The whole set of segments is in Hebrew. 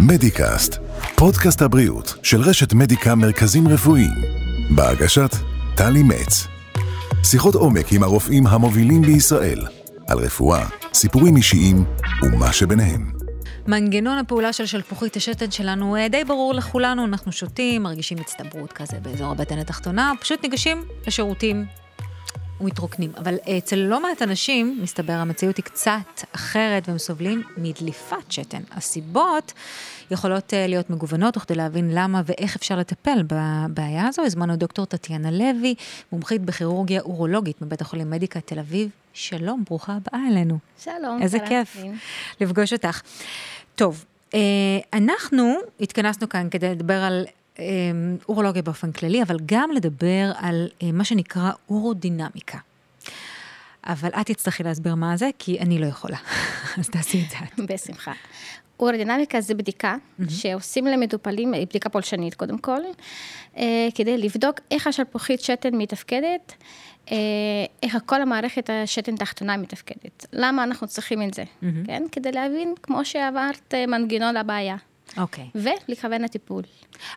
מדיקאסט, פודקאסט הבריאות של רשת מדיקה מרכזים רפואיים, בהגשת טלי מצ. שיחות עומק עם הרופאים המובילים בישראל, על רפואה, סיפורים אישיים ומה שביניהם. מנגנון הפעולה של שלפוחית השתן שלנו די ברור לכולנו, אנחנו שותים, מרגישים הצטברות כזה באזור הבטן התחתונה, פשוט ניגשים לשירותים ומתרוקנים. אבל אצל לא מעט אנשים, מסתבר, המציאות היא קצת אחרת והם סובלים מדליפת שתן. הסיבות יכולות אה, להיות מגוונות, וכדי להבין למה ואיך אפשר לטפל בבעיה הזו, הזמנו דוקטור טטיאנה לוי, מומחית בכירורגיה אורולוגית מבית החולים מדיקה תל אביב. שלום, ברוכה הבאה אלינו. שלום. איזה כיף לפגוש אותך. טוב, אה, אנחנו התכנסנו כאן כדי לדבר על אה, אורולוגיה באופן כללי, אבל גם לדבר על אה, מה שנקרא אורודינמיקה. אבל את תצטרכי להסביר מה זה, כי אני לא יכולה. אז תעשי את זה. בשמחה. אורודינמיקה זה בדיקה mm-hmm. שעושים למטופלים, בדיקה פולשנית קודם כל, כדי לבדוק איך השלפוחית שתן מתפקדת, איך כל המערכת השתן תחתונה מתפקדת. למה אנחנו צריכים את זה, mm-hmm. כן? כדי להבין, כמו שעברת, מנגנון לבעיה. אוקיי. Okay. ולכוון לטיפול.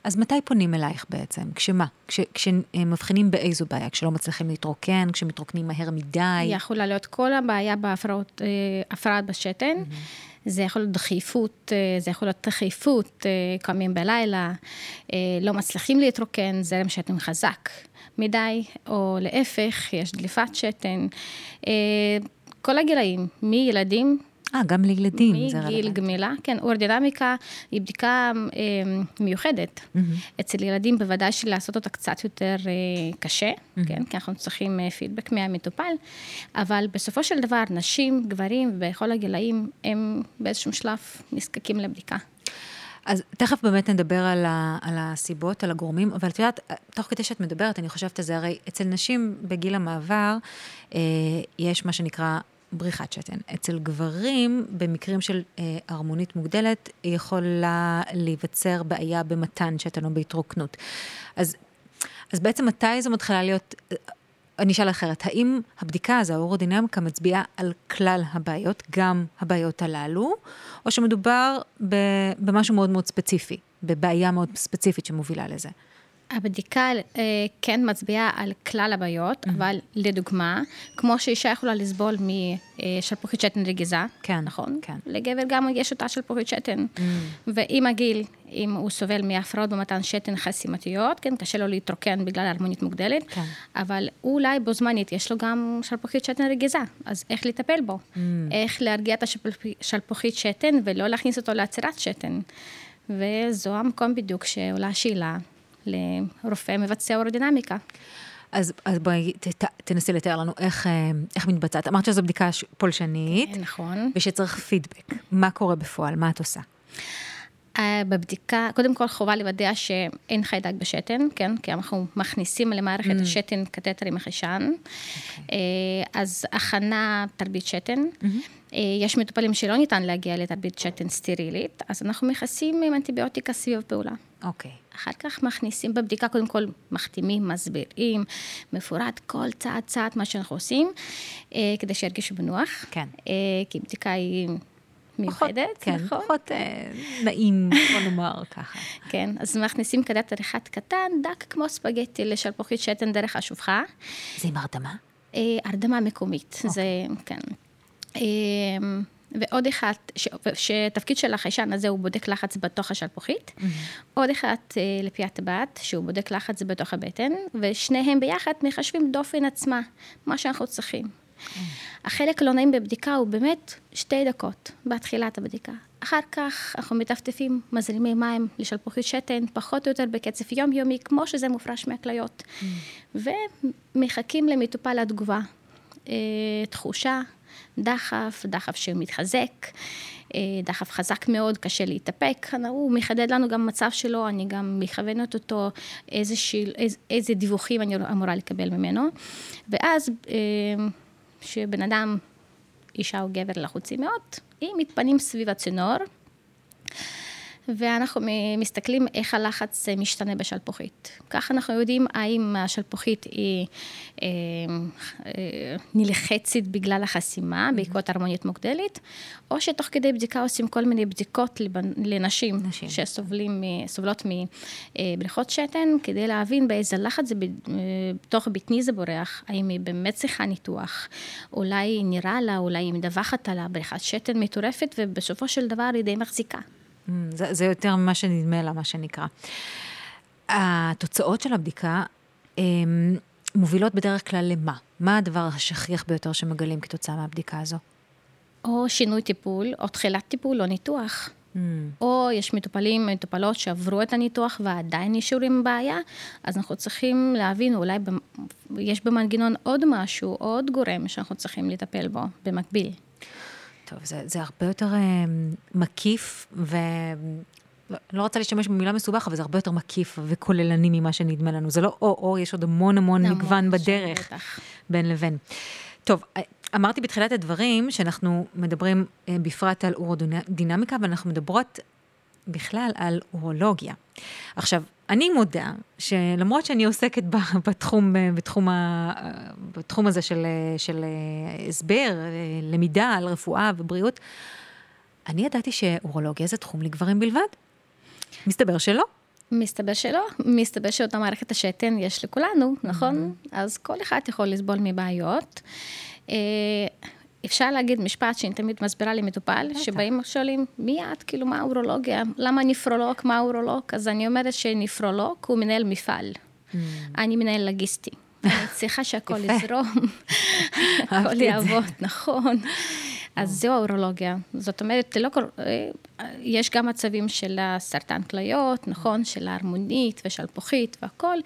אז מתי פונים אלייך בעצם? כשמה? כש, כשמבחינים באיזו בעיה? כשלא מצליחים להתרוקן? כשמתרוקנים מהר מדי? יכולה להיות כל הבעיה בהפרעות, הפרעת בשתן. Mm-hmm. זה יכול להיות דחיפות, זה יכול להיות דחיפות, קמים בלילה, לא מצליחים להתרוקן, זרם שתן חזק מדי, או להפך, יש דליפת שתן. כל הגילאים, מילדים אה, גם לילדים זה רלוונטי. מגיל גמילה, כן, אורדינמיקה היא בדיקה אה, מיוחדת. Mm-hmm. אצל ילדים בוודאי שלעשות אותה קצת יותר אה, קשה, mm-hmm. כן, כי אנחנו צריכים אה, פידבק מהמטופל, אבל בסופו של דבר, נשים, גברים, בכל הגילאים, הם באיזשהו שלב נזקקים לבדיקה. אז תכף באמת נדבר על, ה, על הסיבות, על הגורמים, אבל את יודעת, תוך כדי שאת מדברת, אני חושבת על זה, הרי אצל נשים בגיל המעבר, אה, יש מה שנקרא בריחת שתן. אצל גברים, במקרים של אה, הרמונית מוגדלת, יכולה להיווצר בעיה במתן שתן או בהתרוקנות. אז, אז בעצם מתי זו מתחילה להיות, אה, אני אשאל אחרת, האם הבדיקה הזו, האורודינמיקה, מצביעה על כלל הבעיות, גם הבעיות הללו, או שמדובר במשהו מאוד מאוד ספציפי, בבעיה מאוד ספציפית שמובילה לזה? הבדיקה אה, כן מצביעה על כלל הבעיות, mm-hmm. אבל לדוגמה, כמו שאישה יכולה לסבול משלפוחית שתן רגיזה, כן, נכון? כן. לגבר גם יש אותה שלפוחית שתן. Mm-hmm. ועם הגיל, אם הוא סובל מהפרעות במתן שתן חסימתיות, כן, קשה לו להתרוקן בגלל הרמונית מוגדלת, כן. אבל אולי בו זמנית יש לו גם שלפוחית שתן רגיזה, אז איך לטפל בו? Mm-hmm. איך להרגיע את השלפוחית שתן ולא להכניס אותו לעצירת שתן. וזו המקום בדיוק שעולה השאלה. לרופא מבצע אורודינמיקה. אז, אז בואי ת, תנסי לתאר לנו איך, אה, איך מתבצעת. אמרת שזו בדיקה פולשנית. כן, נכון. ושצריך פידבק. מה קורה בפועל? מה את עושה? Uh, בבדיקה, קודם כל חובה לוודא שאין חיידק בשתן, כן? כי אנחנו מכניסים למערכת mm. השתן קתטר עם החיישן. Okay. אוקיי. Uh, אז הכנה תרבית שתן. Mm-hmm. Uh, יש מטופלים שלא ניתן להגיע לתרבית שתן סטרילית, אז אנחנו מכסים עם אנטיביוטיקה סביב פעולה. אוקיי. Okay. אחר כך מכניסים בבדיקה, קודם כל מחתימים, מסבירים, מפורט כל צעד צעד מה שאנחנו עושים, אה, כדי שירגישו בנוח. כן. אה, כי בדיקה היא מיוחדת, כן, נכון? פחות אה, נעים, בוא נאמר ככה. כן, אז מכניסים קדטר אחד קטן, דק כמו ספגטי לשלפוחית שתן דרך השופחה. זה עם הרדמה? אה, הרדמה מקומית, אוקיי. זה, כן. אה, ועוד אחד, ש, שתפקיד של החיישן הזה הוא בודק לחץ בתוך השלפוחית, mm-hmm. עוד אחד אה, לפי הטבעת, שהוא בודק לחץ בתוך הבטן, ושניהם ביחד מחשבים דופן עצמה, מה שאנחנו צריכים. Mm-hmm. החלק הלא נעים בבדיקה הוא באמת שתי דקות בתחילת הבדיקה. אחר כך אנחנו מטפטפים, מזרימי מים לשלפוחית שתן, פחות או יותר בקצב יומיומי, כמו שזה מופרש מהכליות. Mm-hmm. ומחכים למטופל התגובה. אה, תחושה, דחף, דחף שמתחזק, אה, דחף חזק מאוד, קשה להתאפק. הוא מחדד לנו גם מצב שלו, אני גם מכוונת אותו איזה, שיל, איזה, איזה דיווחים אני אמורה לקבל ממנו. ואז כשבן אה, אדם, אישה או גבר לחוצים מאוד, אם מתפנים סביב הצינור, ואנחנו מסתכלים איך הלחץ משתנה בשלפוחית. כך אנחנו יודעים האם השלפוחית היא אה, אה, נלחצת בגלל החסימה, mm-hmm. בעקבות הרמונית מוגדלת, או שתוך כדי בדיקה עושים כל מיני בדיקות לנשים נשים. שסובלות מבריכות שתן, כדי להבין באיזה לחץ זה בתוך בטני זה בורח, האם היא באמת צריכה ניתוח, אולי נראה לה, אולי היא מדווחת על הבריכת שתן מטורפת, ובסופו של דבר היא די מחזיקה. Mm, זה, זה יותר ממה שנדמה לה, מה שנקרא. התוצאות של הבדיקה הם, אמ, מובילות בדרך כלל למה? מה הדבר השכיח ביותר שמגלים כתוצאה מהבדיקה הזו? או שינוי טיפול, או תחילת טיפול, או ניתוח. Mm. או יש מטופלים, מטופלות שעברו את הניתוח ועדיין נשארו עם בעיה, אז אנחנו צריכים להבין, אולי יש במנגנון עוד משהו, עוד גורם שאנחנו צריכים לטפל בו במקביל. טוב, זה, זה הרבה יותר אה, מקיף, ו... לא, לא רוצה להשתמש במילה מסובך, אבל זה הרבה יותר מקיף וכוללני ממה שנדמה לנו. זה לא או-או, יש עוד המון המון מגוון בדרך בטח. בין לבין. טוב, אה, אמרתי בתחילת הדברים שאנחנו מדברים אה, בפרט על אורודינמיקה, ואנחנו מדברות בכלל על אורולוגיה. עכשיו, אני מודה שלמרות שאני עוסקת בתחום, בתחום, ה, בתחום הזה של, של הסבר, למידה על רפואה ובריאות, אני ידעתי שאורולוגיה זה תחום לגברים בלבד. מסתבר שלא. מסתבר שלא, מסתבר שאותה מערכת השתן יש לכולנו, נכון? Mm-hmm. אז כל אחד יכול לסבול מבעיות. אפשר להגיד משפט שאני תמיד מסבירה למטופל, שבאים ושואלים, מי את? כאילו, מה אורולוגיה? למה נפרולוג? מה אורולוג? אז אני אומרת שנפרולוג הוא מנהל מפעל. Mm. אני מנהל לגיסטי. אני צריכה שהכל יזרום, הכל יעבוד, נכון. אז זו האורולוגיה. זאת אומרת, לא כל... אה, יש גם מצבים של סרטן כליות, נכון? של ההרמונית ושלפוחית והכל,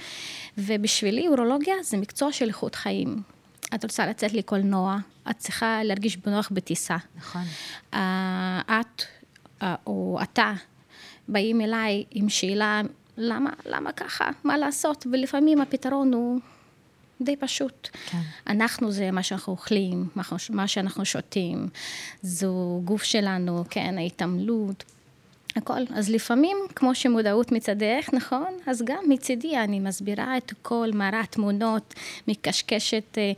ובשבילי אורולוגיה זה מקצוע של איכות חיים. את רוצה לצאת לקולנוע, את צריכה להרגיש בנוח בטיסה. נכון. Uh, את uh, או אתה באים אליי עם שאלה, למה, למה ככה? מה לעשות? ולפעמים הפתרון הוא די פשוט. כן. אנחנו זה מה שאנחנו אוכלים, מה שאנחנו שותים, זו גוף שלנו, כן, ההתעמלות. הכל. אז לפעמים, כמו שמודעות מצדך, נכון? אז גם מצידי אני מסבירה את כל מערת תמונות, מקשקשת, אה,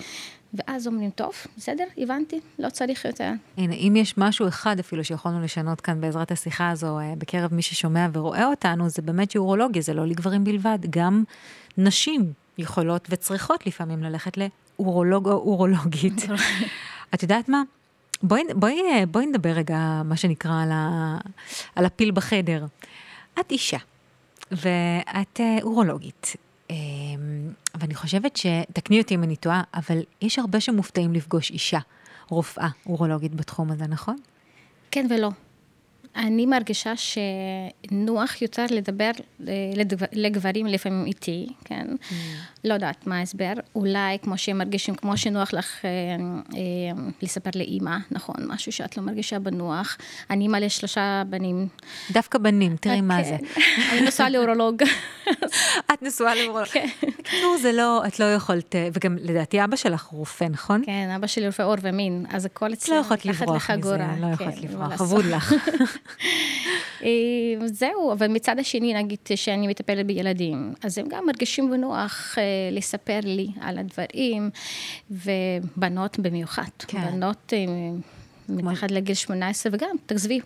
ואז אומרים, טוב, בסדר, הבנתי, לא צריך יותר. הנה, אם יש משהו אחד אפילו שיכולנו לשנות כאן בעזרת השיחה הזו, אה, בקרב מי ששומע ורואה אותנו, זה באמת שאורולוגיה, זה לא לגברים בלבד, גם נשים יכולות וצריכות לפעמים ללכת לאורולוג או אורולוגית. את יודעת מה? בואי, בואי, בואי נדבר רגע, מה שנקרא, על, ה, על הפיל בחדר. את אישה, ואת אה, אורולוגית, אמ, ואני חושבת ש... תקני אותי אם אני טועה, אבל יש הרבה שמופתעים לפגוש אישה, רופאה אורולוגית בתחום הזה, נכון? כן ולא. אני מרגישה שנוח יותר לדבר אה, לגברים לפעמים איתי, כן? Mm. לא יודעת מה ההסבר. אולי כמו שהם מרגישים, כמו שנוח לך אה, אה, לספר לאימא, נכון? משהו שאת לא מרגישה בנוח. אני אימא לשלושה בנים. דווקא בנים, תראי מה זה. אני נשואה לאורולוג. את נשואה לאורולוג. כן. נו, זה לא, את לא יכולת, וגם לדעתי אבא שלך רופא, נכון? כן, אבא שלי רופא עור ומין, אז הכל אצלנו. לא יכולת לברוח מזה, לא יכולת כן, לברוח, אבוד לך. אה, זהו, אבל מצד השני, נגיד שאני מטפלת בילדים, אז הם גם מרגישים בנוח אה, לספר לי על הדברים, ובנות במיוחד. כן. בנות... אה, מתחת לגיל 18, וגם, תעזבי,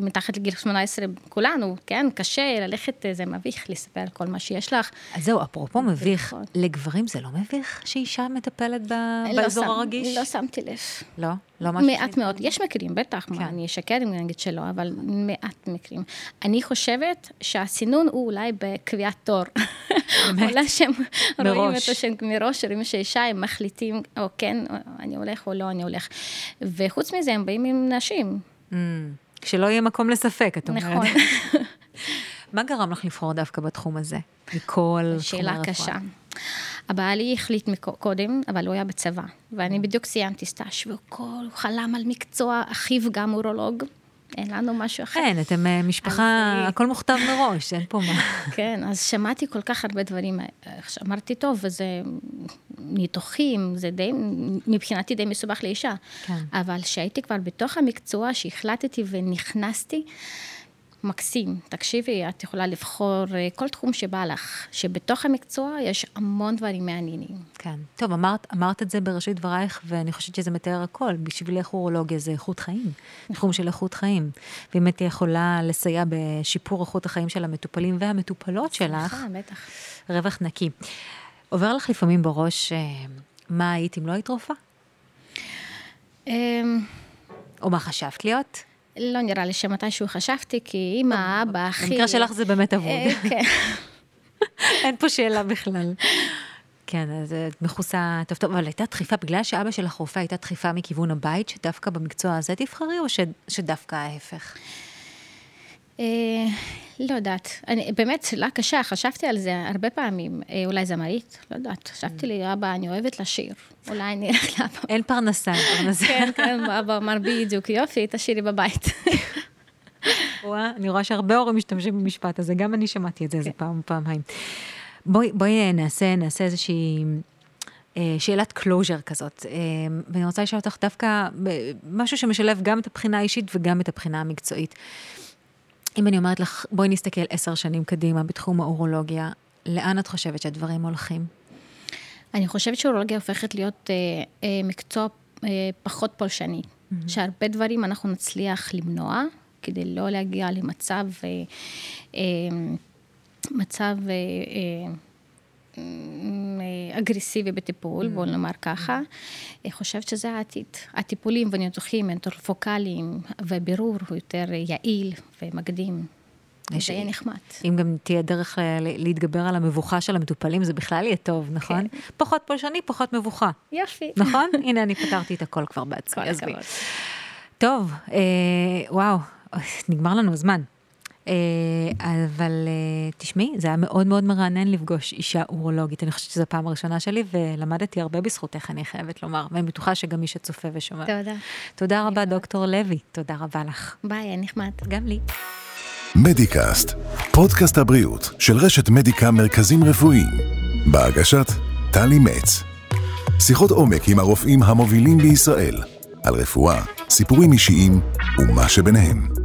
מתחת לגיל 18, כולנו, כן, קשה ללכת, זה מביך לספר על כל מה שיש לך. אז זהו, אפרופו מביך, נכון. לגברים זה לא מביך שאישה מטפלת ב... לא באזור הרגיש? לא שמתי לב. לא? לא. מעט מאוד. יש מקרים, בטח, כן. אני אשקר אם אני אגיד שלא, אבל מעט מקרים. אני חושבת שהסינון הוא אולי בקביעת תור. באמת? אולי שהם רואים את השם מראש, רואים שאישה, הם מחליטים, או כן, אני הולך או לא, אני הולך. וחוץ מזה, הם באים עם נשים. Mm, כשלא יהיה מקום לספק, את אומרת. נכון. מה גרם לך לבחור דווקא בתחום הזה, מכל תחומי הרפואה? שאלה קשה. הבעלי החליט קודם, אבל הוא היה בצבא, ואני בדיוק סיימתי סטאז' והוא חלם על מקצוע, אחיו גם אורולוג. אין לנו משהו אחר. אין, אתם אה, משפחה, אז... הכל מוכתב מראש, אין פה מה. כן, אז שמעתי כל כך הרבה דברים. אמרתי, טוב, וזה ניתוחים, זה די, מבחינתי די מסובך לאישה. כן. אבל כשהייתי כבר בתוך המקצוע, שהחלטתי ונכנסתי, מקסים. תקשיבי, את יכולה לבחור אה, כל תחום שבא לך, שבתוך המקצוע יש המון דברים מעניינים. כן. טוב, אמרת, אמרת את זה בראשית דברייך, ואני חושבת שזה מתאר הכל. בשבילך אורולוגיה זה איכות חיים, תחום של איכות חיים. ואם הייתי יכולה לסייע בשיפור איכות החיים של המטופלים והמטופלות שלך, בטח. רווח נקי. עובר לך לפעמים בראש, אה, מה היית אם לא היית רופאה? אמ, או מה חשבת להיות? לא נראה לי שמתישהו חשבתי, כי אמא, אבא, אחי... במקרה שלך זה באמת אבוד. אה, כן. אין פה שאלה בכלל. כן, אז את מכוסה טוב טוב, אבל הייתה דחיפה, בגלל שאבא שלך רופא, הייתה דחיפה מכיוון הבית, שדווקא במקצוע הזה תבחרי, או ש, שדווקא ההפך? אה, לא יודעת. אני, באמת, שאלה קשה, חשבתי על זה הרבה פעמים. אה, אולי זמרית? לא יודעת. חשבתי לי, אבא, אני אוהבת לשיר. אולי אני אלך לאבא. אין פרנסה, אין פרנסה. כן, כן, אבא אמר בדיוק, יופי, תשירי בבית. וואה, אני רואה שהרבה הורים משתמשים במשפט הזה, גם אני שמעתי את זה איזה פעם, פעמיים. בואי, בואי אה, נעשה, נעשה איזושהי שאלת closure כזאת, ואני רוצה לשאול אותך דווקא משהו שמשלב גם את הבחינה האישית וגם את הבחינה המקצועית. אם אני אומרת לך, בואי נסתכל עשר שנים קדימה בתחום האורולוגיה, לאן את חושבת שהדברים הולכים? אני חושבת שאורולוגיה הופכת להיות אה, אה, מקצוע אה, פחות פולשני. Mm-hmm. שהרבה דברים אנחנו נצליח למנוע, כדי לא להגיע למצב, אה, אה, מצב אה, אה, אגרסיבי בטיפול, בואו נאמר ככה. אני חושבת שזה העתיד. הטיפולים וניתוחים הם טורפוקליים, ובירור הוא יותר יעיל ומקדים. יש- זה יהיה נחמד. אם גם תהיה דרך להתגבר על המבוכה של המטופלים, זה בכלל יהיה טוב, נכון? פחות פולשני, פחות מבוכה. יופי. נכון? הנה, אני פתרתי את הכל כבר בעצמי, כל. הכבוד. טוב, אה, וואו, נגמר לנו הזמן. אה, אבל אה, תשמעי, זה היה מאוד מאוד מרענן לפגוש אישה אורולוגית. אני חושבת שזו הפעם הראשונה שלי, ולמדתי הרבה בזכותך, אני חייבת לומר. ואני בטוחה שגם מי שצופה ושומע. תודה. תודה רבה, דוקטור לוי. תודה רבה לך. ביי, היה נחמד. גם לי. מדיקאסט, פודקאסט הבריאות של רשת מדיקה מרכזים רפואיים, בהגשת טלי מצ. שיחות עומק עם הרופאים המובילים בישראל, על רפואה, סיפורים אישיים ומה שביניהם.